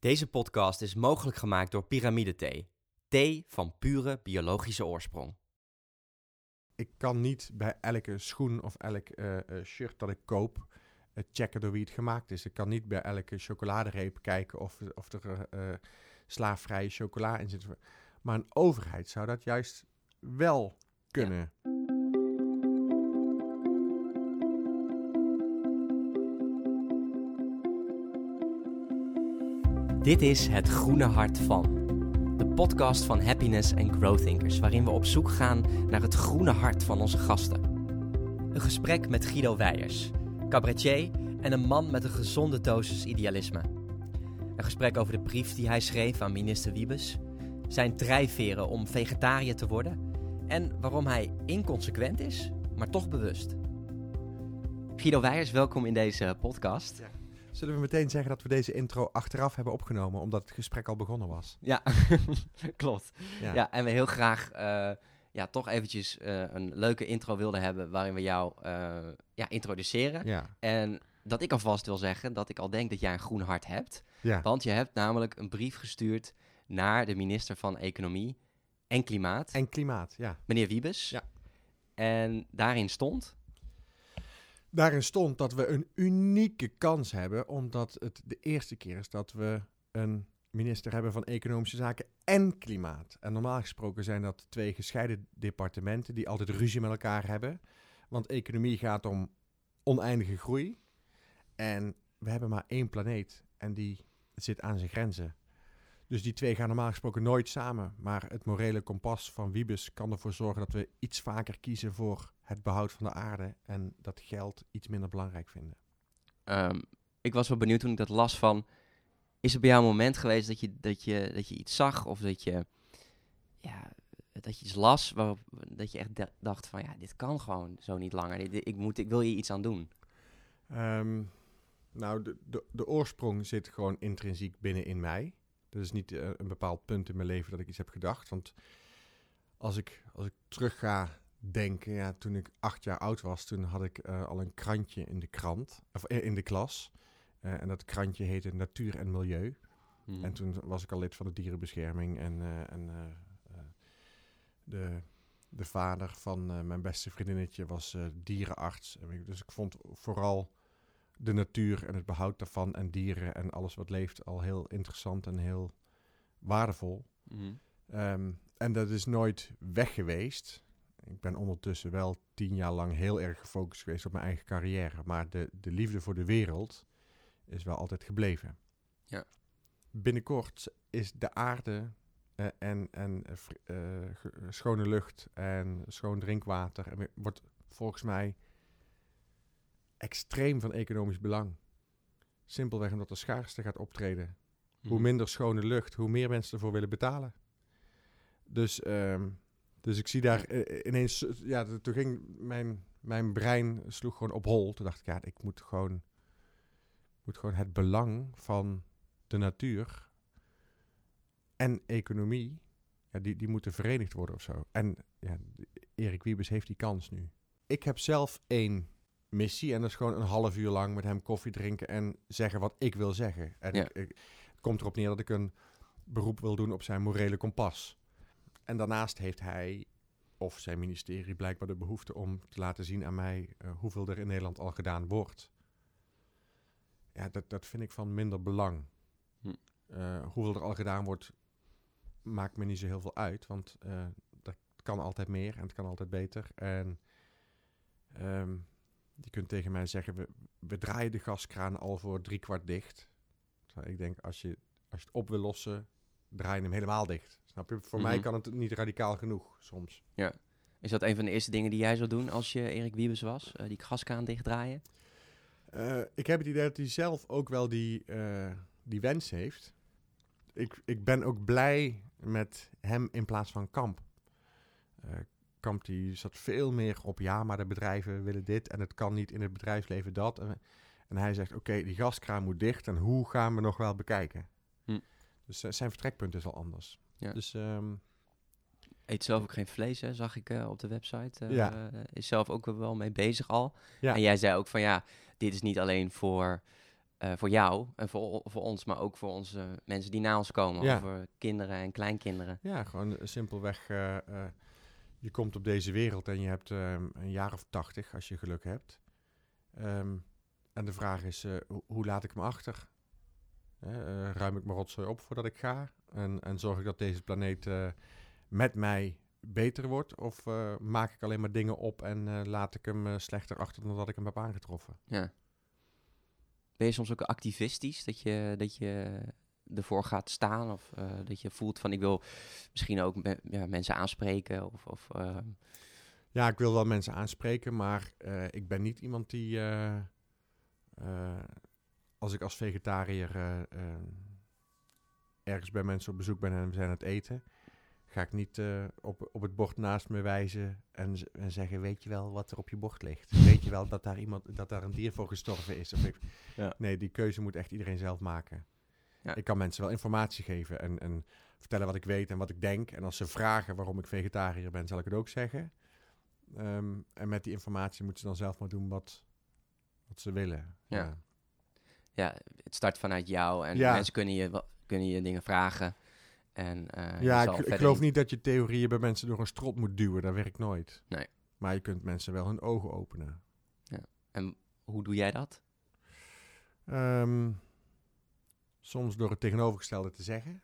Deze podcast is mogelijk gemaakt door Pyramide Thee. Thee van pure biologische oorsprong. Ik kan niet bij elke schoen of elk eh, eh, shirt dat ik koop eh, checken door wie het gemaakt is. Ik kan niet bij elke chocoladereep kijken of, of er eh, slaafvrije chocola in zit. Maar een overheid zou dat juist wel kunnen. Dit is Het Groene Hart van. De podcast van Happiness and Growth Thinkers, waarin we op zoek gaan naar het groene hart van onze gasten. Een gesprek met Guido Weijers, cabaretier en een man met een gezonde dosis idealisme. Een gesprek over de brief die hij schreef aan minister Wiebes, zijn drijfveren om vegetariër te worden en waarom hij inconsequent is, maar toch bewust. Guido Weijers, welkom in deze podcast. Zullen we meteen zeggen dat we deze intro achteraf hebben opgenomen, omdat het gesprek al begonnen was? Ja, klopt. Ja. en we heel graag eh, ja, toch eventjes eh, een leuke intro wilden hebben waarin we jou eh, ja, introduceren. Ja. En dat ik alvast wil zeggen dat ik al denk dat jij een groen hart hebt. ja. Want je hebt namelijk een brief gestuurd naar de minister van Economie en Klimaat, En klimaat, ja. meneer Wiebes. Ja. En daarin stond... Daarin stond dat we een unieke kans hebben, omdat het de eerste keer is dat we een minister hebben van Economische Zaken en Klimaat. En normaal gesproken zijn dat twee gescheiden departementen die altijd ruzie met elkaar hebben. Want economie gaat om oneindige groei. En we hebben maar één planeet en die zit aan zijn grenzen. Dus die twee gaan normaal gesproken nooit samen. Maar het morele kompas van Wiebes kan ervoor zorgen dat we iets vaker kiezen voor het behoud van de aarde en dat geld iets minder belangrijk vinden. ehm, ik was wel benieuwd toen ik dat las van... Is er bij jou een moment geweest dat je, dat je, dat je iets zag of dat je, ja, dat je iets las waarop dat je echt da- dacht van... Ja, dit kan gewoon zo niet langer. Dit- dit- ik, moet, ik wil hier iets aan doen. Ehm, nou, de, de, de oorsprong zit gewoon intrinsiek binnen in mij. Dat is niet eh, een bepaald punt in mijn leven dat ik iets heb gedacht. Want als ik, als ik terug ga denken, ja, toen ik acht jaar oud was, toen had ik eh, al een krantje in de krant, of eh, in de klas. Eh, en dat krantje heette Natuur en Milieu. Mhm. En toen was ik al lid van de dierenbescherming. En, en de, de vader van mijn beste vriendinnetje was dierenarts. Dus ik vond vooral de natuur en het behoud daarvan en dieren en alles wat leeft al heel interessant en heel waardevol. Mhm. Ehm, en dat is nooit weg geweest. Ik ben ondertussen wel tien jaar lang heel erg gefocust geweest op mijn eigen carrière. Maar de, de liefde voor de wereld is wel altijd gebleven. Ja. Binnenkort is de aarde eh, en, en eh, eh, schone lucht en schoon drinkwater en wordt volgens mij extreem van economisch belang. Simpelweg omdat er schaarste gaat optreden. Hoe Mhm. minder schone lucht, hoe meer mensen ervoor willen betalen. Dus, ehm, dus ik zie daar eh, ineens, eh, ja, t- toen ging mijn, mijn brein sloeg gewoon op hol. Toen dacht ik, ja, ik moet gewoon, moet gewoon het belang van de natuur en economie, ja, die, die moeten verenigd worden of zo. En ja, Erik Wiebes heeft die kans nu. Ik heb zelf één missie en dat is gewoon een half uur lang met hem koffie drinken en zeggen wat ik wil zeggen. En Ja. ik, ik- het komt erop neer dat ik een beroep wil doen op zijn morele kompas. En daarnaast heeft hij of zijn ministerie blijkbaar de behoefte om te laten zien aan mij eh, hoeveel er in Nederland al gedaan wordt. Ja, dat, dat vind ik van minder belang. Hm. Eh, hoeveel er al gedaan wordt, maakt me niet zo heel veel uit. Want er kan altijd meer en het kan altijd beter. En ehm, je kunt tegen mij zeggen, we, we draaien de gaskraan al voor drie kwart dicht. Terwijl ik denk, als je, als je het op wil lossen, draai je hem helemaal dicht. Snap je? Voor mij Mhm. kan het niet radicaal genoeg soms. Is dat een van de eerste dingen die jij zou doen als je Erik Wiebes was? Eh, die gaskraan dichtdraaien? Eh, ik heb het idee dat hij zelf ook wel die, eh, die wens heeft. Ik, ik ben ook blij met hem in plaats van Kamp. Kamp die zat veel meer op ja, maar de bedrijven willen dit en het kan niet in het bedrijfsleven dat. En, en hij zegt, oké, die gaskraan moet dicht en hoe gaan we nog wel bekijken? Dus eh, zijn vertrekpunt is al anders. Ja. Dus ehm, Eet zelf ook geen vlees, hè, zag ik eh, op de website. Eh, Ja. Is zelf ook wel mee bezig al. Ja. En jij zei ook van ja, dit is niet alleen voor voor jou en voor, voor ons, maar ook voor onze mensen die na ons komen. Ja. Voor kinderen en kleinkinderen. Ja, gewoon simpelweg. je komt op deze wereld en je hebt ehm, een jaar of tachtig als je geluk hebt. Ehm, en de vraag is, ho- hoe laat ik me achter? Eh, ruim ik mijn rotzooi op voordat ik ga? En, en zorg ik dat deze planeet eh, met mij beter wordt? Of eh, maak ik alleen maar dingen op en laat ik hem slechter achter dan dat ik hem heb aangetroffen? Ja. Ben je soms ook activistisch, dat je, dat je ervoor gaat staan? Of dat je voelt van ik wil misschien ook me- ja, mensen aanspreken? Of, of eh, Ja, ik wil wel mensen aanspreken, maar ik ben niet iemand die, als ik als vegetariër eh, eh, ergens bij mensen op bezoek ben en we zijn aan het eten, ga ik niet eh, op, op het bord naast me wijzen en, en zeggen, weet je wel wat er op je bord ligt? Weet je wel dat daar, iemand, dat daar een dier voor gestorven is? Of ik, Ja. Nee, die keuze moet echt iedereen zelf maken. Ja. Ik kan mensen wel informatie geven en, en vertellen wat ik weet en wat ik denk. En als ze vragen waarom ik vegetariër ben, zal ik het ook zeggen. Ehm, en met die informatie moeten ze dan zelf maar doen wat, wat ze willen. Ja. ja, het start vanuit jou en Ja. mensen kunnen je, kunnen je dingen vragen. En, eh, Ja, ik, geloof in- niet dat je theorieën bij mensen door een strot moet duwen. Dat werkt nooit. Nee. Maar je kunt mensen wel hun ogen openen. En hoe doe jij dat? Ehm, soms door het tegenovergestelde te zeggen.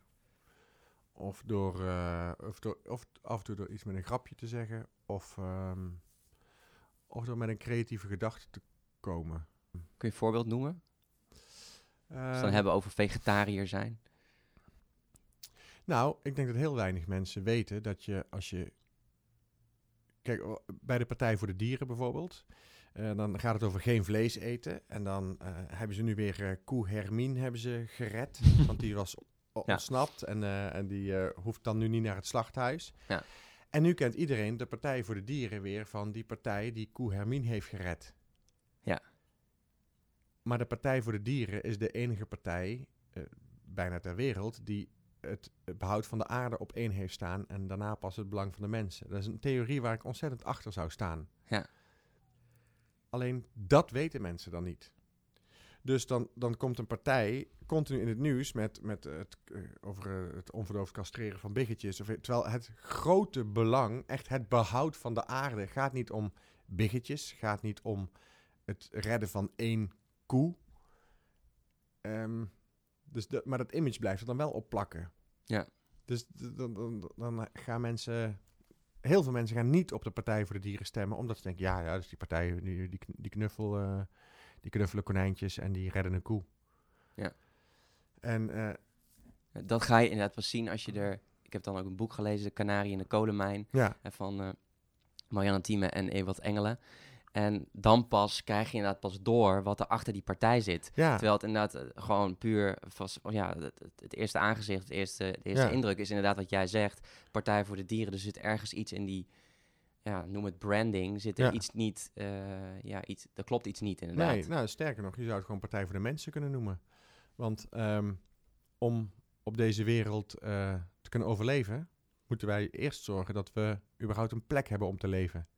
Of door, eh, of door of af en toe door iets met een grapje te zeggen. Of, ehm, of door met een creatieve gedachte te komen. Kun je een voorbeeld noemen? Het Ehm, dan hebben over vegetariër zijn. Nou, ik denk dat heel weinig mensen weten dat je als je. Kijk, bij de Partij voor de Dieren bijvoorbeeld. eh, dan gaat het over geen vlees eten. En dan eh, hebben ze nu weer eh koe Hermine hebben ze gered. want die was Ja. ontsnapt. En, en die hoeft dan nu niet naar het slachthuis. Ja. En nu kent iedereen de Partij voor de Dieren weer van die partij die koe Hermine heeft gered. Maar de Partij voor de Dieren is de enige partij, eh, bijna ter wereld, die het behoud van de aarde op één heeft staan en daarna pas het belang van de mensen. Dat is een theorie waar ik ontzettend achter zou staan. Ja. Alleen dat weten mensen dan niet. Dus dan, dan komt een partij continu in het nieuws met, met het, eh, over eh, het onverdoofd castreren van biggetjes. Of, terwijl het grote belang, echt het behoud van de aarde, gaat niet om biggetjes, gaat niet om het redden van één koe. Ehm, dus de, maar dat image blijft er dan wel op plakken. Ja. Dus dan, dan, dan gaan mensen... Heel veel mensen gaan niet op de Partij voor de Dieren stemmen, omdat ze denken, ja, ja, is die partij, die, die, die, knuffel, eh, die knuffelen konijntjes en die redden een koe. Ja. En eh, Dat ga je inderdaad pas zien als je er... Ik heb dan ook een boek gelezen, De Canarie in de Kolenmijn. ja, van eh Marianne Thieme en Ewald Engelen. En dan pas krijg je inderdaad pas door wat er achter die partij zit. ja, Terwijl het inderdaad eh, gewoon puur vast, ja, het, het, eerste aangezicht, het eerste, de eerste Ja. indruk is inderdaad wat jij zegt. Partij voor de Dieren. Er zit ergens iets in die, ja, noem het branding, zit er Ja. iets niet, eh, ja, iets, er klopt iets niet inderdaad. Nee, nou, sterker nog, je zou het gewoon Partij voor de Mensen kunnen noemen. Want ehm, om op deze wereld eh, te kunnen overleven, moeten wij eerst zorgen dat we überhaupt een plek hebben om te leven.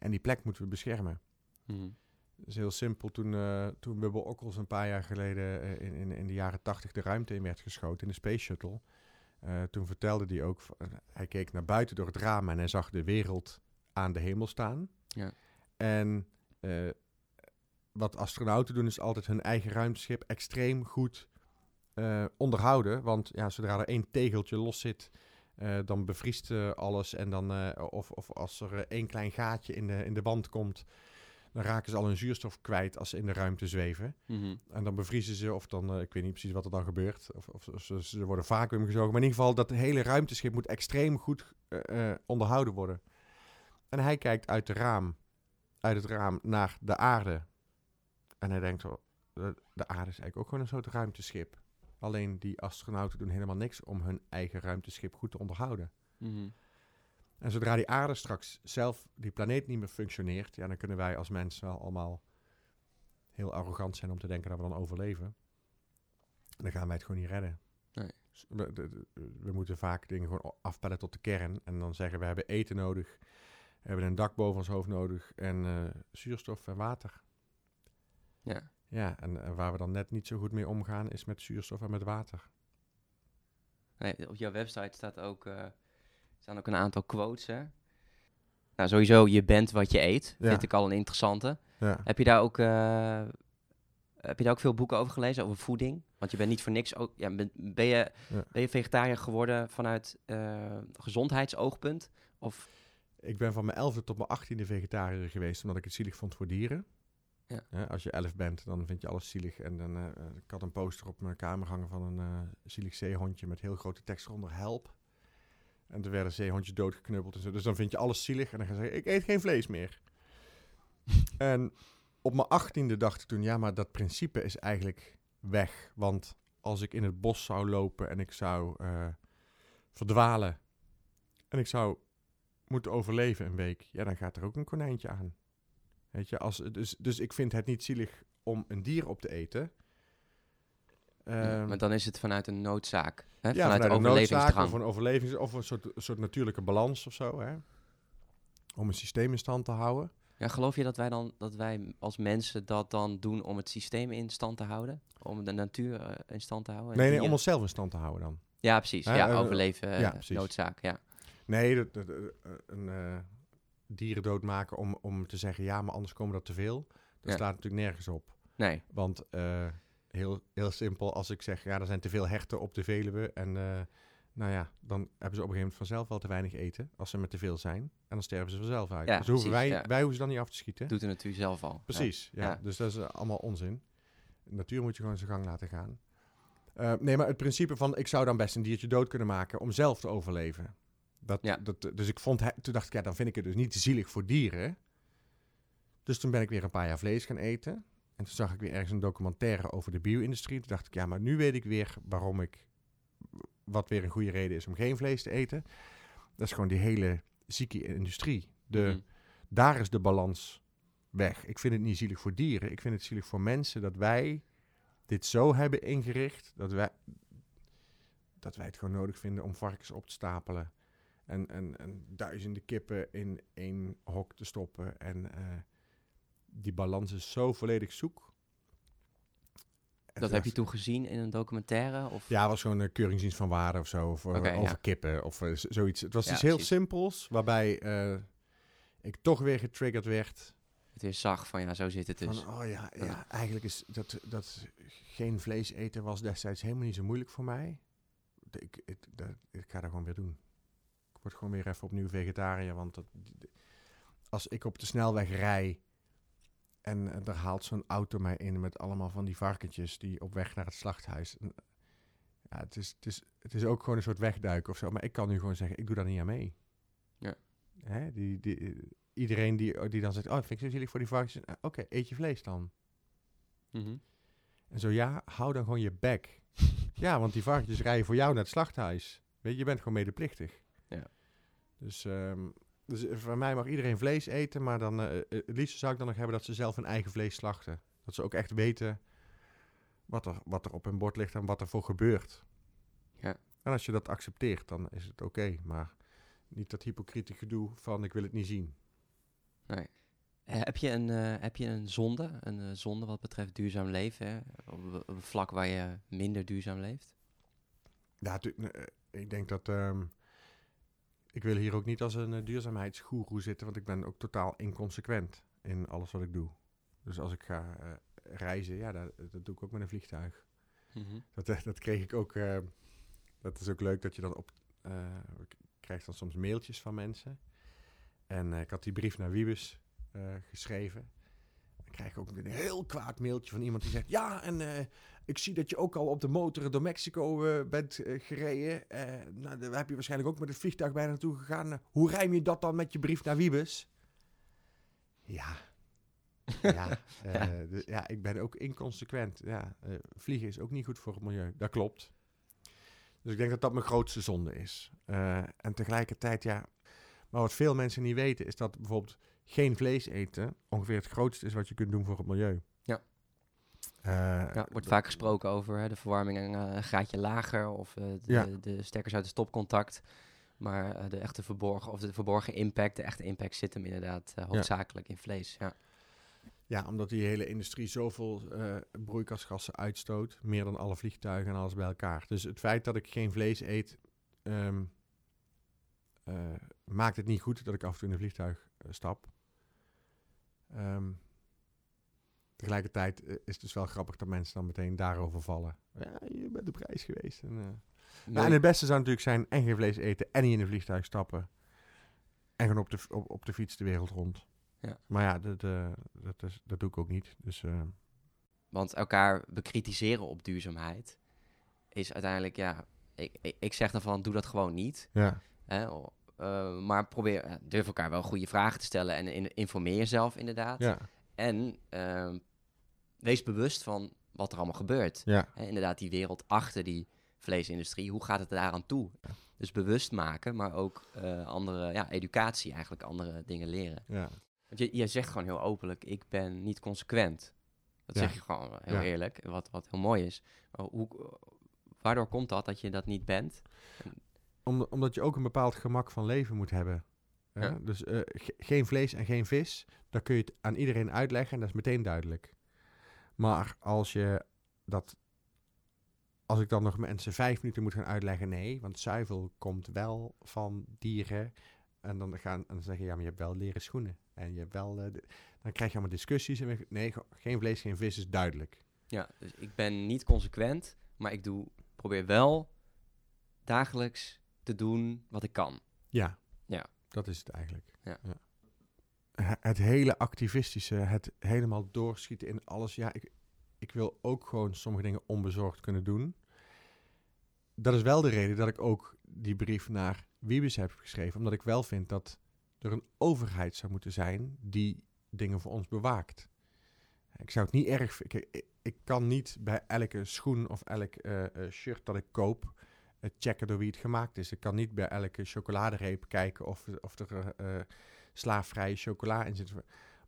En die plek moeten we beschermen. Mhm. Dat is heel simpel. Toen, eh toen Bubble Okkels een paar jaar geleden eh, in, in, in de jaren tachtig de ruimte in werd geschoten in de Space Shuttle. eh, toen vertelde hij ook, hij keek naar buiten door het raam en hij zag de wereld aan de hemel staan. Ja. En wat astronauten doen is altijd hun eigen ruimteschip extreem goed onderhouden. Want ja, zodra er één tegeltje los zit, eh, dan bevriest eh, alles. En dan, eh, of, of als er één klein gaatje in de, in de wand komt, dan raken ze al hun zuurstof kwijt als ze in de ruimte zweven. Mhm. En dan bevriezen ze, of dan, ik weet niet precies wat er dan gebeurt. Of, of, of ze, ze worden vacuüm gezogen. Maar in ieder geval, dat hele ruimteschip moet extreem goed onderhouden worden. En hij kijkt uit, de raam, uit het raam naar de aarde. En hij denkt, de, de aarde is eigenlijk ook gewoon een soort ruimteschip. Alleen die astronauten doen helemaal niks om hun eigen ruimteschip goed te onderhouden. Mhm. En zodra die aarde straks zelf, die planeet niet meer functioneert, ja, dan kunnen wij als mensen wel allemaal heel arrogant zijn om te denken dat we dan overleven. En dan gaan wij het gewoon niet redden. Nee. We moeten vaak dingen gewoon afpellen tot de kern. En dan zeggen we hebben eten nodig, we hebben een dak boven ons hoofd nodig en eh, zuurstof en water. Ja. Ja, en, en waar we dan net niet zo goed mee omgaan is met zuurstof en met water. Nee, op jouw website staat ook, eh, staan ook een aantal quotes. Hè? Nou, sowieso, je bent wat je eet. Ja. Vind ik al een interessante. Ja. Heb je daar ook, eh, heb je daar ook veel boeken over gelezen, over voeding? Want je bent niet voor niks ook. Ja, ben, ben, je, Ja. ben je vegetariër geworden vanuit eh, gezondheidsoogpunt? Of Ik ben van mijn elfde tot mijn achttiende vegetariër geweest, omdat ik het zielig vond voor dieren. Ja. Hè, als je elf bent, dan vind je alles zielig. En dan, eh, eh, ik had een poster op mijn kamer hangen van een eh, zielig zeehondje met heel grote tekst eronder, help. En er werden zeehondjes doodgeknuppeld en zo. Dus dan vind je alles zielig en dan ga je zeggen, ik eet geen vlees meer. en op mijn achttiende dacht ik toen, ja, maar dat principe is eigenlijk weg. Want als ik in het bos zou lopen en ik zou eh, verdwalen en ik zou moeten overleven een week, ja, dan gaat er ook een konijntje aan. Weet je, als, dus, dus ik vind het niet zielig om een dier op te eten. Ja, Ehm, maar dan is het vanuit een noodzaak. Hè? ja, vanuit, een noodzaak. Of een overlevings... Of een soort, soort natuurlijke balans of zo, hè. Om een systeem in stand te houden. Ja, geloof je dat wij, dan, dat wij als mensen dat dan doen om het systeem in stand te houden? Om de natuur eh, in stand te houden? en Nee, nee, om onszelf in stand te houden dan. Ja, precies. Hè, ja, eh, overleven, eh, ja, precies. noodzaak. Ja. Nee, dat, dat, eh, een eh dieren doodmaken om, om te zeggen... ja, maar anders komen er te veel. Dat Ja. staat natuurlijk nergens op. Nee, Want eh, heel, heel simpel, als ik zeg, ja, er zijn te veel herten op de Veluwe. En eh, nou ja, dan hebben ze op een gegeven moment vanzelf wel te weinig eten. Als ze met te veel zijn. En dan sterven ze vanzelf uit. Ja, dus hoeven precies, wij, ja. wij hoeven ze dan niet af te schieten. doet de natuur zelf al. Precies, ja. Dus dat is allemaal onzin. De natuur moet je gewoon zijn gang laten gaan. Eh, nee, maar het principe van, ik zou dan best een diertje dood kunnen maken om zelf te overleven. Dat, Ja. dat, dus ik vond, toen dacht ik, ja, dan vind ik het dus niet zielig voor dieren. Dus toen ben ik weer een paar jaar vlees gaan eten. En toen zag ik weer ergens een documentaire over de bio-industrie. Toen dacht ik, ja, maar nu weet ik weer waarom ik, wat weer een goede reden is om geen vlees te eten. Dat is gewoon die hele zieke industrie. De, Mhm. daar is de balans weg. Ik vind het niet zielig voor dieren. Ik vind het zielig voor mensen dat wij dit zo hebben ingericht dat wij, dat wij het gewoon nodig vinden om varkens op te stapelen. En, en, en duizenden kippen in één hok te stoppen. En eh, die balans is zo volledig zoek. En Dat heb je toen gezien in een documentaire? Of? Ja, het was gewoon een keuringsdienst van waarde of zo. Of, eh, over ja. kippen of eh, zoiets. Het was Ja, iets heel precies. simpels, waarbij ik toch weer getriggerd werd. Het weer zag van ja, zo zit het dus. Van, oh ja, ja, Ja. eigenlijk is dat, dat geen vlees eten was destijds helemaal niet zo moeilijk voor mij. Ik, ik, dat, ik ga dat gewoon weer doen. Word gewoon weer even opnieuw vegetariër, want dat, als ik op de snelweg rij en eh, er haalt zo'n auto mij in met allemaal van die varkentjes die op weg naar het slachthuis. Ja, het is, het, is, het is ook gewoon een soort wegduiken of zo, maar ik kan nu gewoon zeggen, ik doe daar niet aan mee. Ja. Hè, die, die, iedereen die, die dan zegt, oh, vind ik zo zielig voor die varkentjes. Ah, Oké, eet je vlees dan. Mhm. En zo, ja, hou dan gewoon je bek. ja, want die varkentjes rijden voor jou naar het slachthuis. Weet je, je bent gewoon medeplichtig. Ja. Dus, ehm, dus eh, voor mij mag iedereen vlees eten, maar dan, eh, eh, het liefst zou ik dan nog hebben dat ze zelf hun eigen vlees slachten. Dat ze ook echt weten wat er, wat er op hun bord ligt en wat er voor gebeurt. Ja. En als je dat accepteert, dan is het oké. maar niet dat hypocriete gedoe van ik wil het niet zien. Nee. Heb, je een, heb je een zonde? Een zonde wat betreft duurzaam leven? Hè? Op, een vlak waar je minder duurzaam leeft? Ja, ik denk dat. ehm, ik wil hier ook niet als een uh, duurzaamheidsgoeroe zitten, want ik ben ook totaal inconsequent in alles wat ik doe. Dus als ik ga eh, reizen, ja, dat, dat doe ik ook met een vliegtuig. Mhm. Dat, eh, dat kreeg ik ook. eh, dat is ook leuk dat je dan op. eh, ik krijg dan soms mailtjes van mensen. En eh, ik had die brief naar Wiebes eh, geschreven. Dan krijg ik ook een heel kwaad mailtje van iemand die zegt: Ja, en eh, ik zie dat je ook al op de motor door Mexico eh, bent eh, gereden. Nou, daar heb je waarschijnlijk ook met het vliegtuig bijna naartoe gegaan. Hoe rijm je dat dan met je brief naar Wiebes? Ja. Ja, Ja. ja, ik ben ook inconsequent. Ja, vliegen is ook niet goed voor het milieu. Dat klopt. Dus ik denk dat dat mijn grootste zonde is. En tegelijkertijd, ja. Maar wat veel mensen niet weten, is dat bijvoorbeeld geen vlees eten ongeveer het grootste is wat je kunt doen voor het milieu. Ja. Eh, Ja, er wordt vaak gesproken over hè, de verwarming een eh, graadje lager of eh, de, Ja. de stekkers uit het stopcontact. Maar de echte verborgen, of de verborgen impact, de echte impact zit hem inderdaad hoofdzakelijk in vlees. Ja. Ja, omdat die hele industrie zoveel broeikasgassen uitstoot. Meer dan alle vliegtuigen en alles bij elkaar. Dus het feit dat ik geen vlees eet, ehm, eh, maakt het niet goed dat ik af en toe in een vliegtuig stap. Ehm, tegelijkertijd eh, is het dus wel grappig dat mensen dan meteen daarover vallen. Ja, je bent de prijs geweest. En, eh, ja, en het beste zou natuurlijk zijn en geen vlees eten en niet in een vliegtuig stappen. En gewoon op de, op, op de fiets de wereld rond. Ja. Maar ja, dat, eh, dat, is, dat doe ik ook niet. Dus Want elkaar bekritiseren op duurzaamheid is uiteindelijk, ja, ik, ik, ik zeg dan van, doe dat gewoon niet. ja, Hè? Eh, maar probeer, eh, durf elkaar wel goede vragen te stellen en in- informeer jezelf inderdaad. ja, En ehm, wees bewust van wat er allemaal gebeurt. ja, Hè, inderdaad, die wereld achter die vleesindustrie, hoe gaat het daaraan toe? Dus bewust maken, maar ook eh, andere, ja, educatie eigenlijk, andere dingen leren. ja. Want je, je zegt gewoon heel openlijk, ik ben niet consequent. Dat Ja. zeg je gewoon heel Ja. eerlijk, wat, wat heel mooi is. Maar hoe, waardoor komt dat, dat je dat niet bent? Om, omdat je ook een bepaald gemak van leven moet hebben. Hè? Ja. Dus eh, ge- geen vlees en geen vis, dan kun je het aan iedereen uitleggen en dat is meteen duidelijk. Maar als je dat, als ik dan nog mensen vijf minuten moet gaan uitleggen, nee, want zuivel komt wel van dieren. En dan gaan en dan zeggen ja, maar je hebt wel leren schoenen. En je hebt wel, eh, dan krijg je allemaal discussies. En nee, ge- geen vlees, geen vis is duidelijk. Ja, dus ik ben niet consequent, maar ik doe, probeer wel dagelijks te doen wat ik kan. Ja. Ja. Dat is het eigenlijk. Ja. He- Het hele activistische, het helemaal doorschieten in alles. Ja, ik, ik wil ook gewoon sommige dingen onbezorgd kunnen doen. Dat is wel de reden dat ik ook die brief naar Wiebes heb geschreven. Omdat ik wel vind dat er een overheid zou moeten zijn die dingen voor ons bewaakt. Ik zou het niet erg. Ik, ik kan niet bij elke schoen of elk eh, eh, shirt dat ik koop eh, checken door wie het gemaakt is. Ik kan niet bij elke chocoladereep kijken of, of er eh, slaafvrije chocola in zit.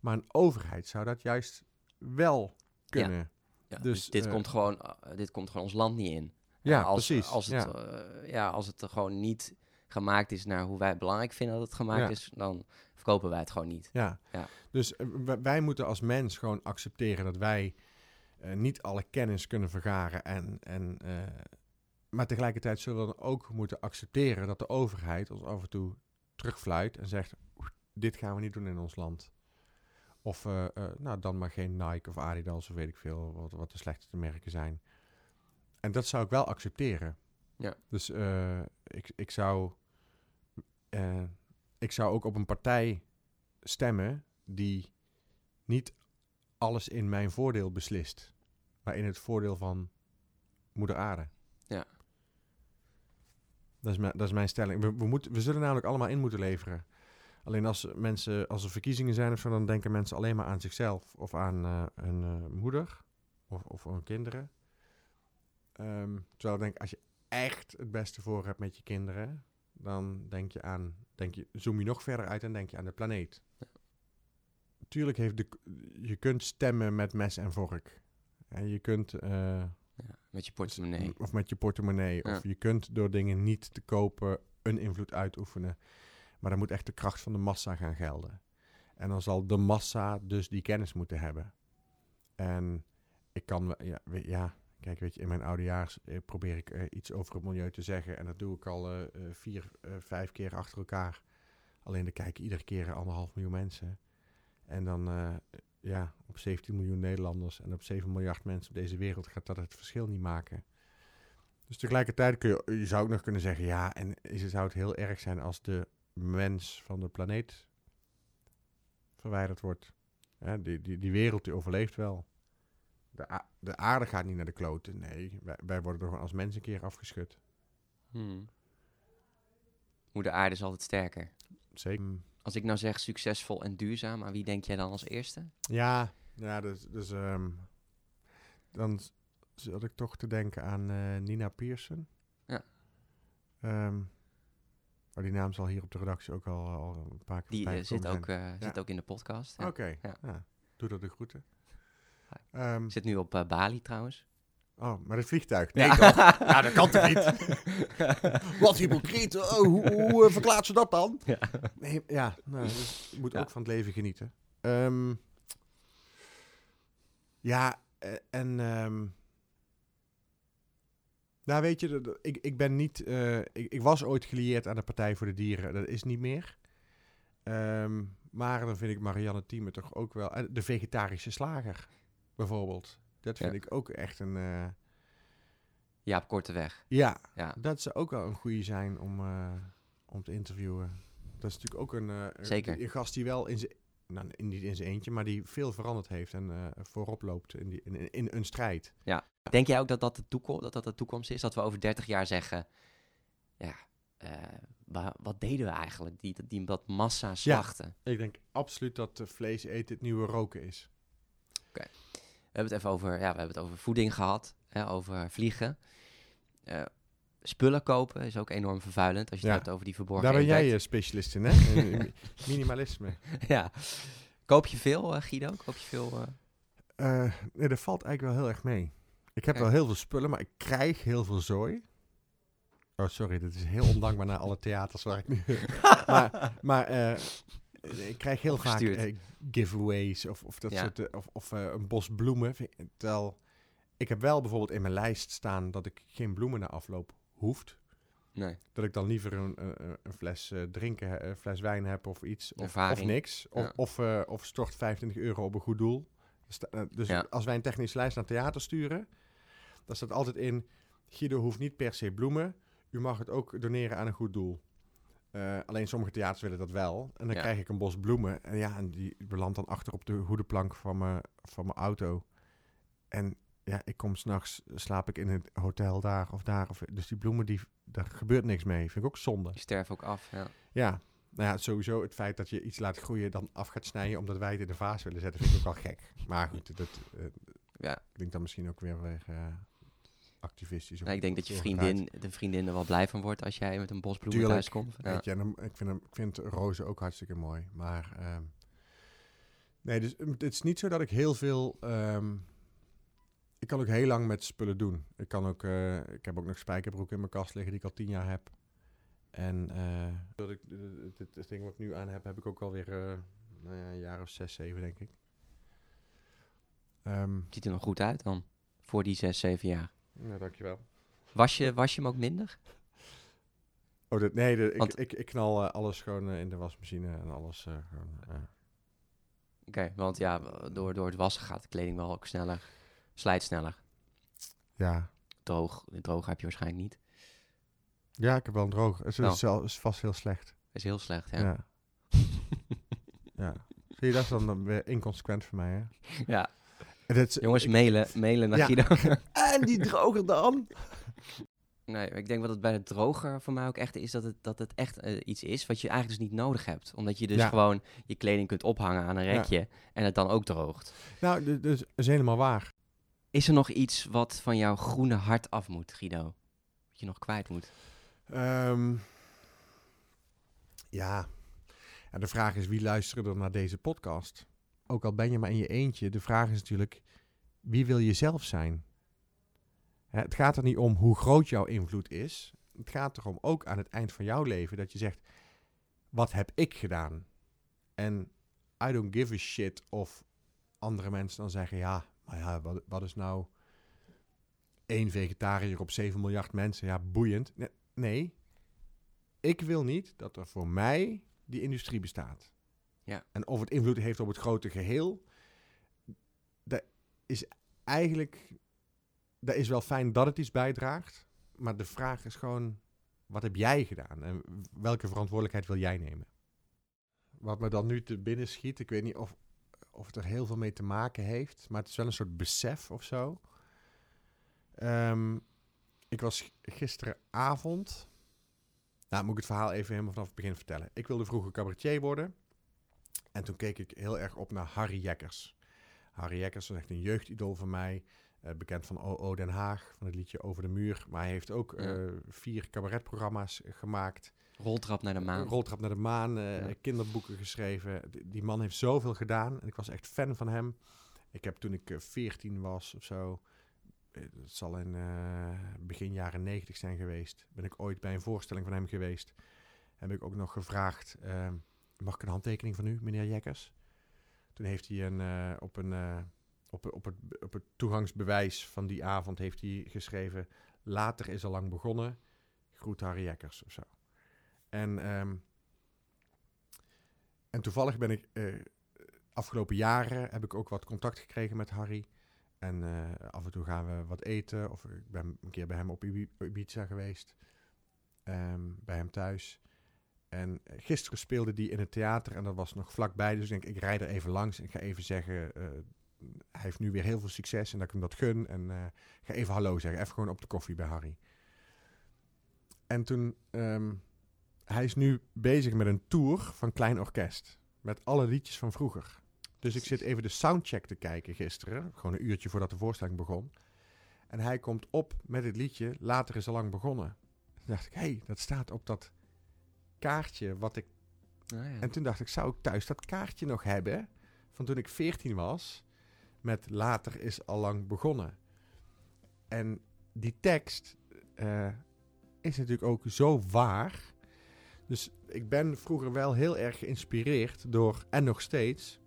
Maar een overheid zou dat juist wel kunnen. Ja, Dus, dus, dit, eh, komt gewoon, eh, dit komt gewoon ons land niet in. Ja, als, precies. Als het, ja. eh, ja, als het er gewoon niet gemaakt is naar hoe wij het belangrijk vinden dat het gemaakt is, dan verkopen wij het gewoon niet. Ja. Ja. Dus eh, wij moeten als mens gewoon accepteren dat wij eh, niet alle kennis kunnen vergaren. En, en, eh, maar tegelijkertijd zullen we dan ook moeten accepteren dat de overheid ons af en toe terugfluit en zegt: "Oeh, Dit gaan we niet doen in ons land. Of eh, eh, nou, dan maar geen Nike of Adidas of weet ik veel, wat, wat de slechtste merken zijn. En dat zou ik wel accepteren. Ja. Dus eh, ik, ik, zou, ik zou ook op een partij stemmen die niet alles in mijn voordeel beslist, maar in het voordeel van moeder aarde. Dat is mijn, dat is mijn stelling. We, we, moeten, we zullen namelijk allemaal in moeten leveren. Alleen als mensen, als er verkiezingen zijn of zo, dan denken mensen alleen maar aan zichzelf of aan eh, hun eh, moeder of, of hun kinderen. Ehm, terwijl ik denk, als je echt het beste voor hebt met je kinderen, dan denk je aan, denk je, zoom je nog verder uit en denk je aan de planeet. Tuurlijk heeft de, je kunt stemmen met mes en vork. En je kunt, eh, met je portemonnee. of met je portemonnee, Ja. of je kunt door dingen niet te kopen een invloed uitoefenen. Maar dan moet echt de kracht van de massa gaan gelden. En dan zal de massa dus die kennis moeten hebben. En ik kan, wel- ja, we- ja kijk, weet je, in mijn oudejaars eh, probeer ik eh, iets over het milieu te zeggen. En dat doe ik al eh, vier, vijf keer achter elkaar. Alleen dan kijken iedere keer anderhalf miljoen mensen. En dan, ja, op 17 miljoen Nederlanders en op 7 miljard mensen op deze wereld gaat dat het verschil niet maken. Dus tegelijkertijd kun je, je zou ook nog kunnen zeggen, ja, en is het, zou het heel erg zijn als de mens van de planeet verwijderd wordt. Die, die, die wereld die overleeft wel. De, de aarde gaat niet naar de kloten. Nee, wij, wij worden er gewoon als mens een keer afgeschud. Hmm. Moeder aarde is altijd sterker. Zeker. Als ik nou zeg succesvol en duurzaam, aan wie denk jij dan als eerste? Ja, ja dus, dus ehm, dan zat ik toch te denken aan eh, Nina Pearson. Ja. Ehm, maar die naam zal hier op de redactie ook al, al een paar keer Die eh, zit, ook, eh, zit ook in de podcast. Ja. Oké, Ja. ja. doe dat de groeten. Ehm, Zit nu op Bali trouwens. Oh, maar het vliegtuig. Nee, Ja. toch? Ja, dat kan toch niet? Wat hypocriet. Oh, hoe hoe eh, verklaart ze dat dan? Ja. Nee, ja, nou, dus je moet Ja. ook van het leven genieten. Ehm, Ja, eh, en... ehm nou, weet je, ik, ik ben niet... eh, ik, ik was ooit gelieerd aan de Partij voor de Dieren. Dat is niet meer. Ehm, maar dan vind ik Marianne Thieme toch ook wel... de vegetarische slager, bijvoorbeeld. Dat vind Ja. ik ook echt een... eh, Jaap Korteweg. ja, Ja, dat zou ook wel een goede zijn om, eh, om te interviewen. Dat is natuurlijk ook een, eh, Zeker. een gast die wel in zijn... Nou, niet in zijn eentje, maar die veel veranderd heeft en voorop loopt in, die, in, in een strijd. Denk jij ook dat dat de, toekomst, dat dat de toekomst is? Dat we over 30 jaar zeggen... Ja, wa- wat deden we eigenlijk? Die, die, dat massa slachten. Ik denk absoluut dat vlees eten het nieuwe roken is. We hebben het even over, ja, we hebben het over voeding gehad, hè, over vliegen. Eh, spullen kopen is ook enorm vervuilend als je Ja. het hebt over die verborgen Daar ben jij impact. specialist in, hè? In- in Minimalisme. ja. Koop je veel, eh, Guido? Koop je veel? Eh, nee, dat valt eigenlijk wel heel erg mee. Ik heb wel heel veel spullen, maar ik krijg heel veel zooi. Oh, sorry, dit is heel ondankbaar naar alle theaters waar ik nu... maar maar ik krijg heel vaak eh, giveaways of, of, dat Ja. soort, eh, of, of eh, een bos bloemen. Terwijl, ik heb wel bijvoorbeeld in mijn lijst staan dat ik geen bloemen na afloop hoeft. nee. Dat ik dan liever een, een, een fles eh, drinken, een fles wijn heb of iets. Of, of niks. Of, Ja. of, eh, of stort 25 euro op een goed doel. Eh, Dus Ja. als wij een technische lijst naar theater sturen, dan staat altijd in... Guido hoeft niet per se bloemen. U mag het ook doneren aan een goed doel. Eh, alleen sommige theaters willen dat wel. En dan Ja. krijg ik een bos bloemen. En ja, en die belandt dan achter op de hoedenplank van mijn, van mijn auto. En ja, ik kom s'nachts, slaap ik in het hotel daar of daar. Of, dus die bloemen, die, daar gebeurt niks mee. Vind ik ook zonde. Die sterven ook af. Ja. Ja, nou ja, sowieso het feit dat je iets laat groeien, dan af gaat snijden omdat wij het in de vaas willen zetten, vind ik ook wel gek. Maar goed, dat eh, Ja. klinkt dan misschien ook weer weer eh, activistisch. Nou, ik denk dat je vriendin, de vriendin er wel blij van wordt als jij met een bos bloemen thuis komt. Ja. Weet je, en ik, vind hem, ik vind rozen ook hartstikke mooi. Maar ehm, nee, dus het is niet zo dat ik heel veel. ehm, ik kan ook heel lang met spullen doen. Ik kan ook. eh, ik heb ook nog spijkerbroeken in mijn kast liggen die ik al tien jaar heb. En eh, dat ik, dit, dit ding wat ik nu aan heb, heb ik ook alweer eh nou ja, een jaar of zes, zeven, denk ik. Ehm Ziet er nog goed uit dan, voor die zes, zeven jaar. Nou, dankjewel. Was je, was je hem ook minder? Oh, dit, nee, Want- ik, ik, ik knal eh, alles gewoon eh, in de wasmachine en alles eh, gewoon. eh, Oké, want ja, door, door het wassen gaat de kleding wel ook sneller, slijt sneller. ja. Droog, droog heb je waarschijnlijk niet. Ja, ik heb wel een droog. Het is, Oh. is vast heel slecht. is heel slecht, ja. Ja. Ja. Zie je, dat is dan dan weer inconsequent voor mij, hè? Ja. En Jongens, ik- mailen, mailen naar Ja. Guido. En die droger dan? Nee, ik denk wat het bij de droger voor mij ook echt is, dat het, dat het echt eh, iets is wat je eigenlijk dus niet nodig hebt. Omdat je dus Ja. gewoon je kleding kunt ophangen aan een Ja. rekje en het dan ook droogt. Nou, dus is helemaal waar. Is er nog iets wat van jouw groene hart af moet, Guido? Wat je nog kwijt moet? Ehm, ja. ja, de vraag is wie luistert er naar deze podcast? Ook al ben je maar in je eentje, de vraag is natuurlijk, wie wil je zelf zijn? Het gaat er niet om hoe groot jouw invloed is. Het gaat erom ook aan het eind van jouw leven dat je zegt, wat heb ik gedaan? En I don't give a shit of andere mensen dan zeggen, ja, maar ja, wat, wat is nou één vegetariër op 7 miljard mensen? Ja, boeiend. Nee, ik wil niet dat er voor mij die industrie bestaat. Ja. En of het invloed heeft op het grote geheel, dat is eigenlijk, dat is wel fijn dat het iets bijdraagt. Maar de vraag is gewoon, wat heb jij gedaan? En welke verantwoordelijkheid wil jij nemen? Wat me dan nu te binnen schiet, ik weet niet of, of het er heel veel mee te maken heeft, maar het is wel een soort besef of zo. Ehm, ik was gisteravond. Nou, moet ik het verhaal even helemaal vanaf het begin vertellen. Ik wilde vroeger cabaretier worden. En toen keek ik heel erg op naar Harry Jekkers. Harry Jekkers was echt een jeugdidool van mij. eh, bekend van OO Den Haag, van het liedje Over de Muur. Maar hij heeft ook Ja. eh, vier cabaretprogramma's gemaakt. Roltrap naar de maan. Roltrap naar de maan, eh, Ja. kinderboeken geschreven. D- die man heeft zoveel gedaan. En ik was echt fan van hem. Ik heb toen ik eh, 14 was of zo. eh, Het zal in eh, begin jaren 90 zijn geweest. Ben ik ooit bij een voorstelling van hem geweest. Heb ik ook nog gevraagd: eh, mag ik een handtekening van u, meneer Jekkers? Toen heeft hij een, eh, op, een, eh, op, op, het, op het toegangsbewijs van die avond heeft hij geschreven... Later is al lang begonnen, groet Harry Jekkers of zo. En, ehm, en toevallig ben ik... eh, afgelopen jaren heb ik ook wat contact gekregen met Harry. En af en toe gaan we wat eten. Of ik ben een keer bij hem op Ibi- Ibiza geweest. Ehm, bij hem thuis. En gisteren speelde die in het theater en dat was nog vlakbij. Dus ik denk, ik rijd er even langs en ik ga even zeggen... eh, hij heeft nu weer heel veel succes en dat ik hem dat gun. En eh, ga even hallo zeggen. Even gewoon op de koffie bij Harry. En toen... ehm, hij is nu bezig met een tour van Klein Orkest. Met alle liedjes van vroeger. Dus ik zit even de soundcheck te kijken gisteren. Gewoon een uurtje voordat de voorstelling begon. En hij komt op met het liedje Later is al lang begonnen. Toen dacht ik, hé, hey, dat staat op dat kaartje wat ik... Ah, ja. En toen dacht ik, zou ik thuis dat kaartje nog hebben? Van toen ik 14 was. Met Later is al lang begonnen. En die tekst eh, is natuurlijk ook zo waar. Dus ik ben vroeger wel heel erg geïnspireerd door, en nog steeds,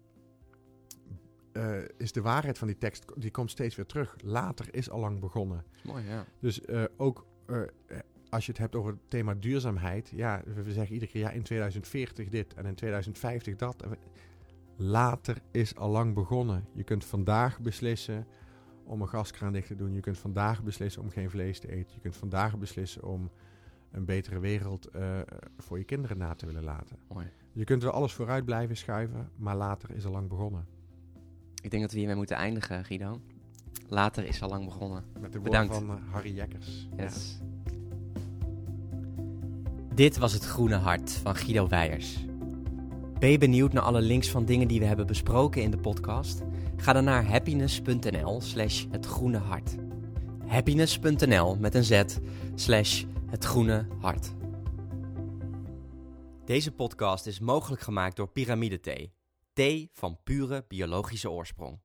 eh, is de waarheid van die tekst, die komt steeds weer terug. Later is al lang begonnen. Mooi, ja. Dus eh, ook als je het hebt over het thema duurzaamheid, ja, we zeggen iedere keer ja, in 2040 dit en in 2050 dat. Later is al lang begonnen. Je kunt vandaag beslissen om een gaskraan dicht te doen. Je kunt vandaag beslissen om geen vlees te eten. Je kunt vandaag beslissen om een betere wereld eh, voor je kinderen na te willen laten. Mooi. Je kunt er alles vooruit blijven schuiven, maar later is al lang begonnen. Ik denk dat we hiermee moeten eindigen, Guido. Later is al lang begonnen. Met de woorden Bedankt. van eh, Harry Jekkers. Ja. Dit was het Groene Hart van Guido Weijers. Ben je benieuwd naar alle links van dingen die we hebben besproken in de podcast? Ga dan naar happiness.nl slash het groene hart. Happiness.nl met een z slash het groene hart. Deze podcast is mogelijk gemaakt door Pyramide Thee. Thee van pure biologische oorsprong.